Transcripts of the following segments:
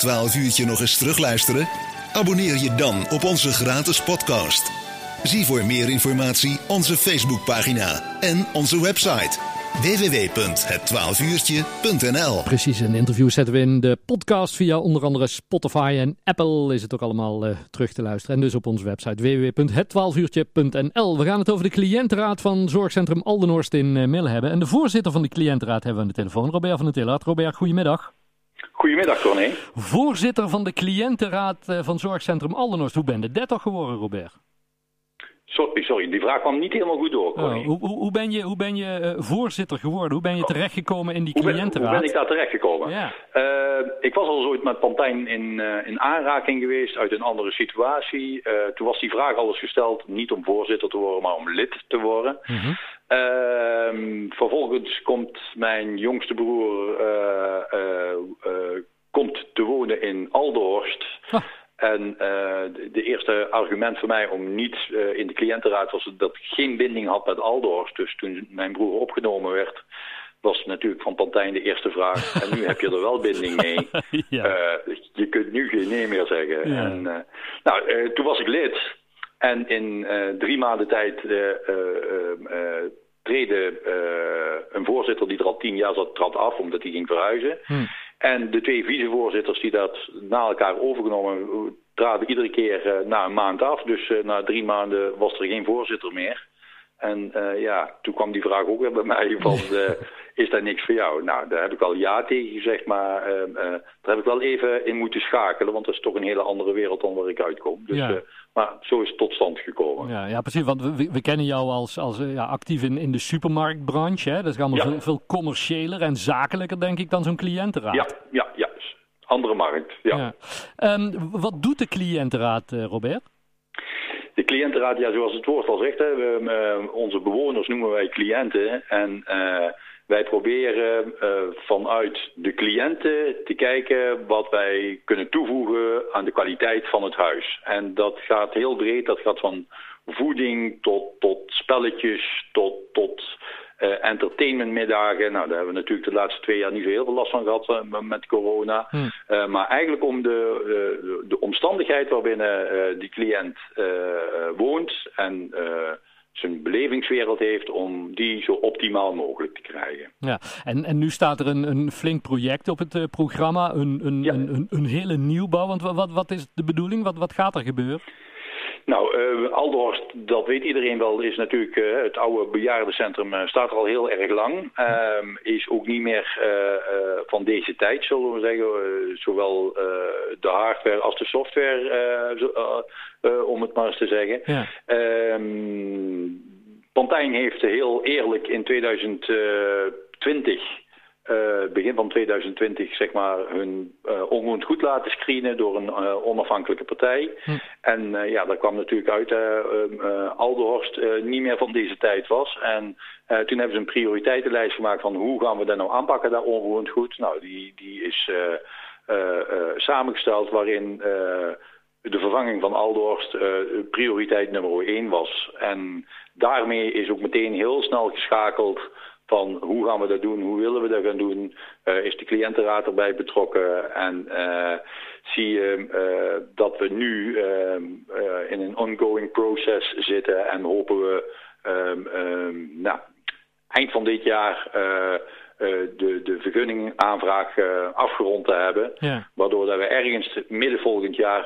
12 uurtje nog eens terugluisteren? Abonneer je dan op onze gratis podcast. Zie voor meer informatie onze Facebookpagina en onze website www.het12uurtje.nl Precies, een interview zetten we in de podcast via onder andere Spotify en Apple is het ook allemaal uh, terug te luisteren. En dus op onze website www.het12uurtje.nl. We gaan het over de cliëntenraad van Zorgcentrum Aldenhorst in uh, Mille hebben. En de voorzitter van de cliëntenraad hebben we aan de telefoon, Robert van der Tillard. Robert, goedemiddag. Goedemiddag, Corné. Voorzitter van de cliëntenraad uh, van Zorgcentrum Aldenhorst. Hoe ben je 30 geworden, Robert? Sorry, sorry, die vraag kwam niet helemaal goed door. Oh, hoe, hoe, ben je, hoe ben je uh, voorzitter geworden? Hoe ben je terechtgekomen in die hoe ben, cliëntenraad? Hoe ben ik daar terechtgekomen? Ja. Uh, ik was al ooit met Pantijn in, uh, in aanraking geweest uit een andere situatie. toen was die vraag al eens gesteld, niet om voorzitter te worden, maar om lid te worden. Mm -hmm. Vervolgens komt mijn jongste broer komt te wonen in Alderhorst. Oh. En de, de, eerste argument voor mij om niet in de cliëntenraad was dat ik geen binding had met Aldorst. Dus toen mijn broer opgenomen werd, was natuurlijk van Pantijn de eerste vraag. En nu heb je er wel binding mee. ja. uh, je kunt nu geen nee meer zeggen. Ja. En, nou, toen was ik lid. En in drie maanden tijd treden een voorzitter die er al tien jaar zat, trad af omdat hij ging verhuizen. Hm. En de twee vicevoorzitters die dat na elkaar overgenomen traden iedere keer uh, na een maand af. Dus uh, na drie maanden was er geen voorzitter meer. En uh, ja, toen kwam die vraag ook weer bij mij van, is dat niks voor jou? Nou, daar heb ik al ja tegen gezegd, maar daar heb ik wel even in moeten schakelen. Want dat is toch een hele andere wereld dan waar ik uitkom. Dus, Ja. maar zo is het tot stand gekomen. Ja, ja precies. Want we, we kennen jou als, als ja, actief in, in de supermarktbranche. Hè? Dat is allemaal Ja. veel, veel commerciëler en zakelijker, denk ik, dan zo'n cliëntenraad. Ja, ja, ja. Andere markt, ja. Ehm, wat doet de cliëntenraad, Robert? De cliëntenraad, ja, zoals het woord al zegt, hè, we, uh, onze bewoners noemen wij cliënten. En uh, wij proberen vanuit de cliënten te kijken wat wij kunnen toevoegen aan de kwaliteit van het huis. En dat gaat heel breed, dat gaat van voeding tot, tot spelletjes, tot, tot entertainmentmiddagen. Nou, daar hebben we natuurlijk de laatste twee jaar niet zo heel veel last van gehad uh, met corona. Hm. Uh, maar eigenlijk om de, de, de omstandigheid waarbinnen die cliënt woont en zijn belevingswereld heeft, om die zo optimaal mogelijk te krijgen. Ja, en, en nu staat er een, een flink project op het programma, een, een, Ja. een, een, een hele nieuwbouw. Want wat, wat is de bedoeling? Wat, wat gaat er gebeuren? Nou, uh, Aldorst, dat weet iedereen wel, is natuurlijk uh, het oude bejaardencentrum, uh, staat er al heel erg lang. Uh, is ook niet meer van deze tijd, zullen we zeggen. zowel de hardware als de software, om het maar eens te zeggen. Ja. Ehm, Pantijn heeft heel eerlijk in 2020... Uh, begin van 2020 zeg maar hun uh, onroerend goed laten screenen door een uh, onafhankelijke partij. Hm. En ja, daar kwam natuurlijk uit dat Alderhorst niet meer van deze tijd was. En toen hebben ze een prioriteitenlijst gemaakt van hoe gaan we dat nou aanpakken, dat onroerend goed. Nou, die, die is samengesteld waarin de vervanging van Aldorst prioriteit nummer 1 was. En daarmee is ook meteen heel snel geschakeld van hoe gaan we dat doen, hoe willen we dat gaan doen, uh, is de cliëntenraad erbij betrokken en uh, zie je uh, dat we nu in een ongoing process zitten en hopen we um, nou, eind van dit jaar de, de vergunningaanvraag afgerond te hebben, ja. waardoor dat we ergens midden volgend jaar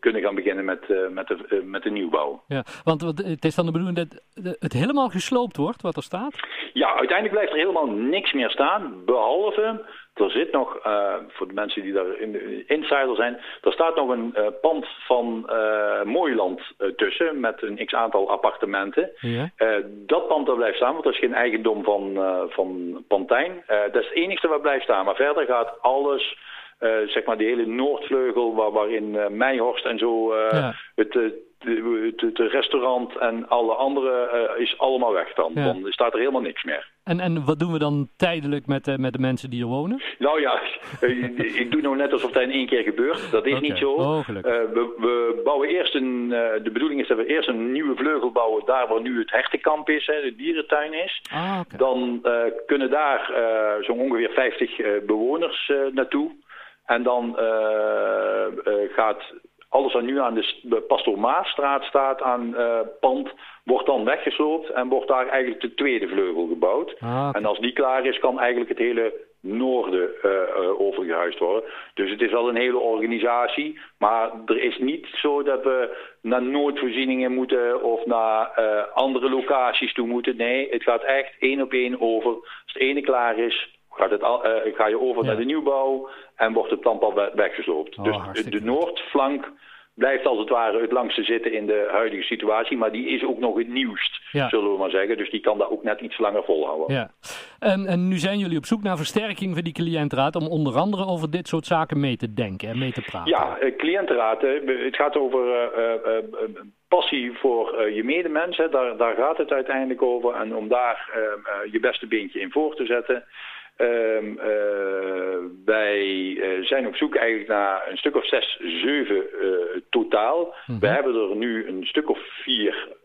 kunnen gaan beginnen met, met, de, met de nieuwbouw. Ja, want het is dan de bedoeling dat het helemaal gesloopt wordt, wat er staat? Ja, uiteindelijk blijft er helemaal niks meer staan, behalve, er zit nog, uh, voor de mensen die daar in de insider zijn, er staat nog een uh, pand van uh, Mooiland tussen, met een x-aantal appartementen. Ja. dat pand dat blijft staan, want dat is geen eigendom van, van Pantijn. dat is het enige wat blijft staan, maar verder gaat alles... zeg maar de hele Noordvleugel, waar, waarin Meijhorst en zo ja. het, het, restaurant en alle andere uh, is allemaal weg dan. Ja. Dan staat er helemaal niks meer. En, en wat doen we dan tijdelijk met, uh, met de mensen die er wonen? Nou ja, ik doe nou net alsof dat in één keer gebeurt. Dat is okay. niet zo. Oh, uh, we, we, bouwen eerst een, de bedoeling is dat we eerst een nieuwe vleugel bouwen daar waar nu het hertenkamp is, hè, de dierentuin is. Ah, okay. Dan kunnen daar zo'n ongeveer 50 bewoners naartoe. En dan gaat alles wat nu aan de Pastoor Maasstraat staat aan pand, wordt dan weggesloopt en wordt daar eigenlijk de tweede vleugel gebouwd. Ah, en als die klaar is, kan eigenlijk het hele noorden uh, overgehuisd worden. Dus het is wel een hele organisatie, maar er is niet zo dat we naar noodvoorzieningen moeten of naar uh, andere locaties toe moeten. Nee, het gaat echt één op één over. Als het ene klaar is, gaat het al, ga je over naar de nieuwbouw en wordt het dan pas weggesloopt. Oh, dus de noordflank blijft als het ware het langste zitten in de huidige situatie. Maar die is ook nog het nieuwst, zullen we maar zeggen. Dus die kan dat ook net iets langer volhouden. Ja. En, en nu zijn jullie op zoek naar versterking van die cliëntenraad... om onder andere over dit soort zaken mee te denken en mee te praten. Ja, eh, cliëntenraad. Het gaat over uh, passie voor je medemens. Daar, daar gaat het uiteindelijk over. En om daar je beste beentje in voor te zetten... Um, uh, wij uh, zijn op zoek eigenlijk naar een stuk of zes, zeven uh, totaal. Mm We hebben er nu een stuk of vier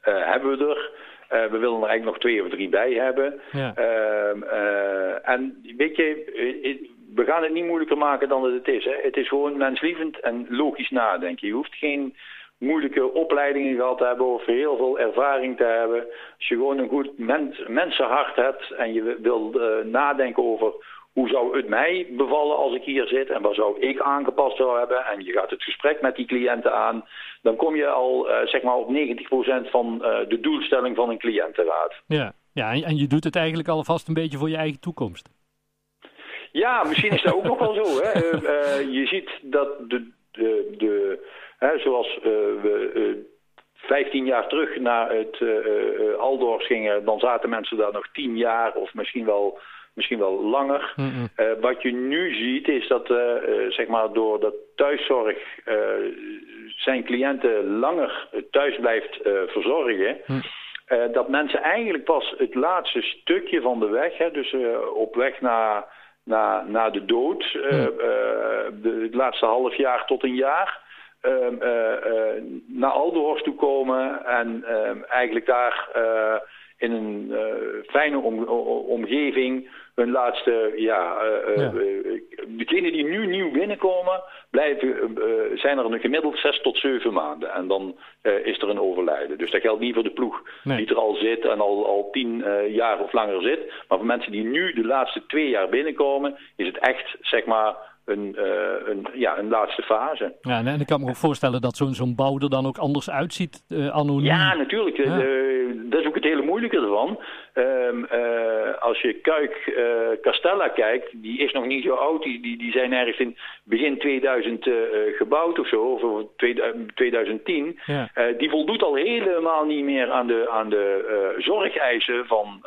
hebben we er. we willen er eigenlijk nog twee of drie bij hebben. Ja. Ehm, en weet je, we gaan het niet moeilijker maken dan het is. Hè. Het is gewoon menslievend en logisch nadenken. Je hoeft geen moeilijke opleidingen gehad hebben of heel veel ervaring te hebben. Als je gewoon een goed mens, mensenhart hebt en je wil uh, nadenken over hoe zou het mij bevallen als ik hier zit en wat zou ik aangepast zou hebben en je gaat het gesprek met die cliënten aan, dan kom je al uh, zeg maar op 90% van uh, de doelstelling van een cliëntenraad. Ja, ja en je doet het eigenlijk alvast een beetje voor je eigen toekomst. Ja, misschien is dat ook nog wel zo. Hè. je ziet dat de, de, de zoals eh, we 15 eh, jaar terug naar het uh, Aldorfs gingen, dan zaten mensen daar nog 10 jaar of misschien wel, misschien wel langer. wat je nu ziet is dat zeg maar door de thuiszorg zijn cliënten langer thuis blijft verzorgen. Mm. dat mensen eigenlijk pas het laatste stukje van de weg, hè, dus op weg naar, naar, naar de dood, de, het laatste half jaar tot een jaar, Eh, naar Alderhorst toe komen en ehm, eigenlijk daar eh, in een fijne omgeving hun laatste, ja, ja. degenen die nu nieuw binnenkomen, blijven, zijn er een gemiddeld zes tot zeven maanden. En dan is er een overlijden. Dus dat geldt niet voor de ploeg die er al zit en al, al tien jaar of langer zit. Maar voor mensen die nu de laatste twee jaar binnenkomen, is het echt, zeg maar, een, uh, een, ja, een laatste fase. Ja, en ik kan me ook voorstellen dat zo'n zo'n bouw er dan ook anders uitziet, uh, anoniem. Ja, natuurlijk. Ja. Uh, dat is ook het hele moeilijke ervan. Um, als je Kuik Castella kijkt, die is nog niet zo oud. Die, die, die zijn ergens in begin 2000 gebouwd of zo, of 2010. Ja. die voldoet al helemaal niet meer aan de, aan de zorgeisen van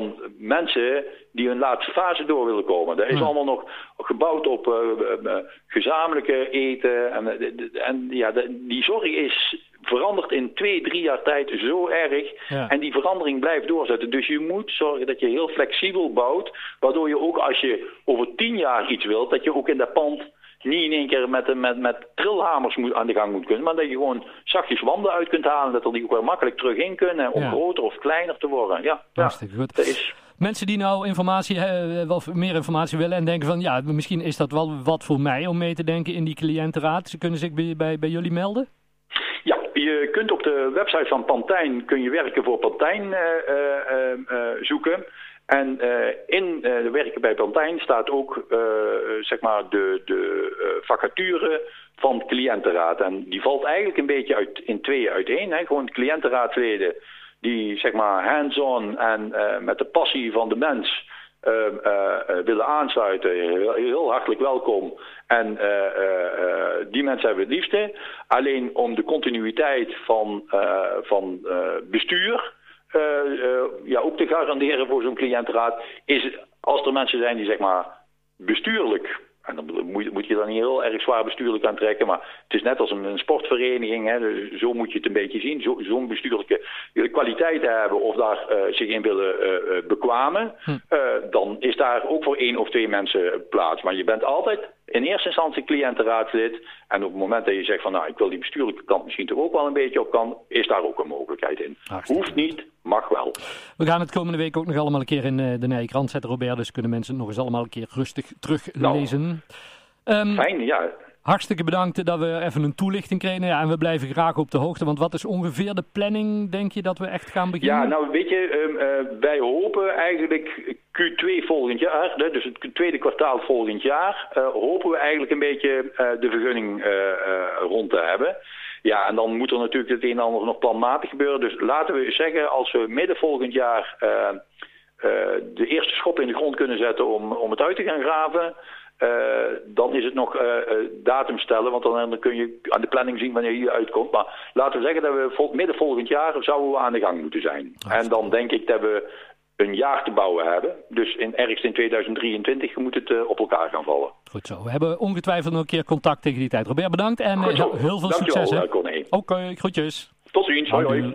van mensen die hun laatste fase door willen komen. Dat is allemaal nog gebouwd op uh, gezamenlijke eten. En, en ja, die zorg is veranderd in twee, drie jaar tijd zo erg. En die verandering blijft doorzetten. Dus je moet zorgen dat je heel flexibel bouwt. Waardoor je ook als je over tien jaar iets wilt, dat je ook in dat pand niet in één keer met, met, met trilhamers moet, aan de gang moet kunnen. Maar dat je gewoon zachtjes wanden uit kunt halen. Dat er die ook weer makkelijk terug in kunnen. Om groter of kleiner te worden. Ja, Hartstikke goed. Dat is... Mensen die nou informatie, uh, wel meer informatie willen en denken van ja, misschien is dat wel wat voor mij om mee te denken in die cliëntenraad. Ze kunnen zich bij, bij, bij jullie melden? Ja, je kunt op de website van Pantijn kun je werken voor Pantijn uh, uh, zoeken. En uh, in uh, de werken bij Pantijn staat ook uh, zeg maar de, de vacature van cliëntenraad. En die valt eigenlijk een beetje uit, in tweeën uiteen. Hè. Gewoon cliëntenraadleden die zeg maar hands-on en met de passie van de mens willen aansluiten. Heel, hartelijk welkom. En die mensen hebben het liefste. Alleen om de continuïteit van, van bestuur ja, ook te garanderen voor zo'n cliëntenraad is als er mensen zijn die zeg maar bestuurlijk, en dan moet, moet je dan niet heel erg zwaar bestuurlijk aan trekken. Maar het is net als een, sportvereniging. Hè, dus zo moet je het een beetje zien. Zo'n zo bestuurlijke kwaliteit hebben of daar uh, zich in willen uh, bekwamen. Hm. dan is daar ook voor één of twee mensen plaats. Maar je bent altijd in eerste instantie cliëntenraadslid. En op het moment dat je zegt van nou ik wil die bestuurlijke kant misschien toch ook wel een beetje op kan, is daar ook een mogelijkheid in. Hoeft niet, mag wel. We gaan het komende week ook nog allemaal een keer in de Nijkrant zetten, Robert. Dus kunnen mensen het nog eens allemaal een keer rustig teruglezen. Nou, um, fijn, ja. Hartstikke bedankt dat we even een toelichting kregen. Ja, en we blijven graag op de hoogte. Want wat is ongeveer de planning, denk je, dat we echt gaan beginnen? Ja, nou weet je, um, uh, wij hopen eigenlijk Q2 volgend jaar, dus het tweede kwartaal volgend jaar, uh, hopen we eigenlijk een beetje uh, de vergunning rond te hebben. Ja, en dan moet er natuurlijk het een en ander nog planmatig gebeuren. Dus laten we zeggen, als we midden volgend jaar de eerste schop in de grond kunnen zetten om, om het uit te gaan graven... Uh, dan is het nog uh, datum stellen, want dan, dan, kun je aan de planning zien wanneer je uitkomt. Maar laten we zeggen dat we vol, midden volgend jaar zouden we aan de gang moeten zijn. En dan denk ik dat we een jaar te bouwen hebben. Dus in, ergens in 2023 moet het uh, op elkaar gaan vallen. Goed zo. We hebben ongetwijfeld nog een keer contact tegen die tijd. Robert, bedankt en heel veel succes. Oké, okay, groetjes. Tot ziens. Hoi, hoi.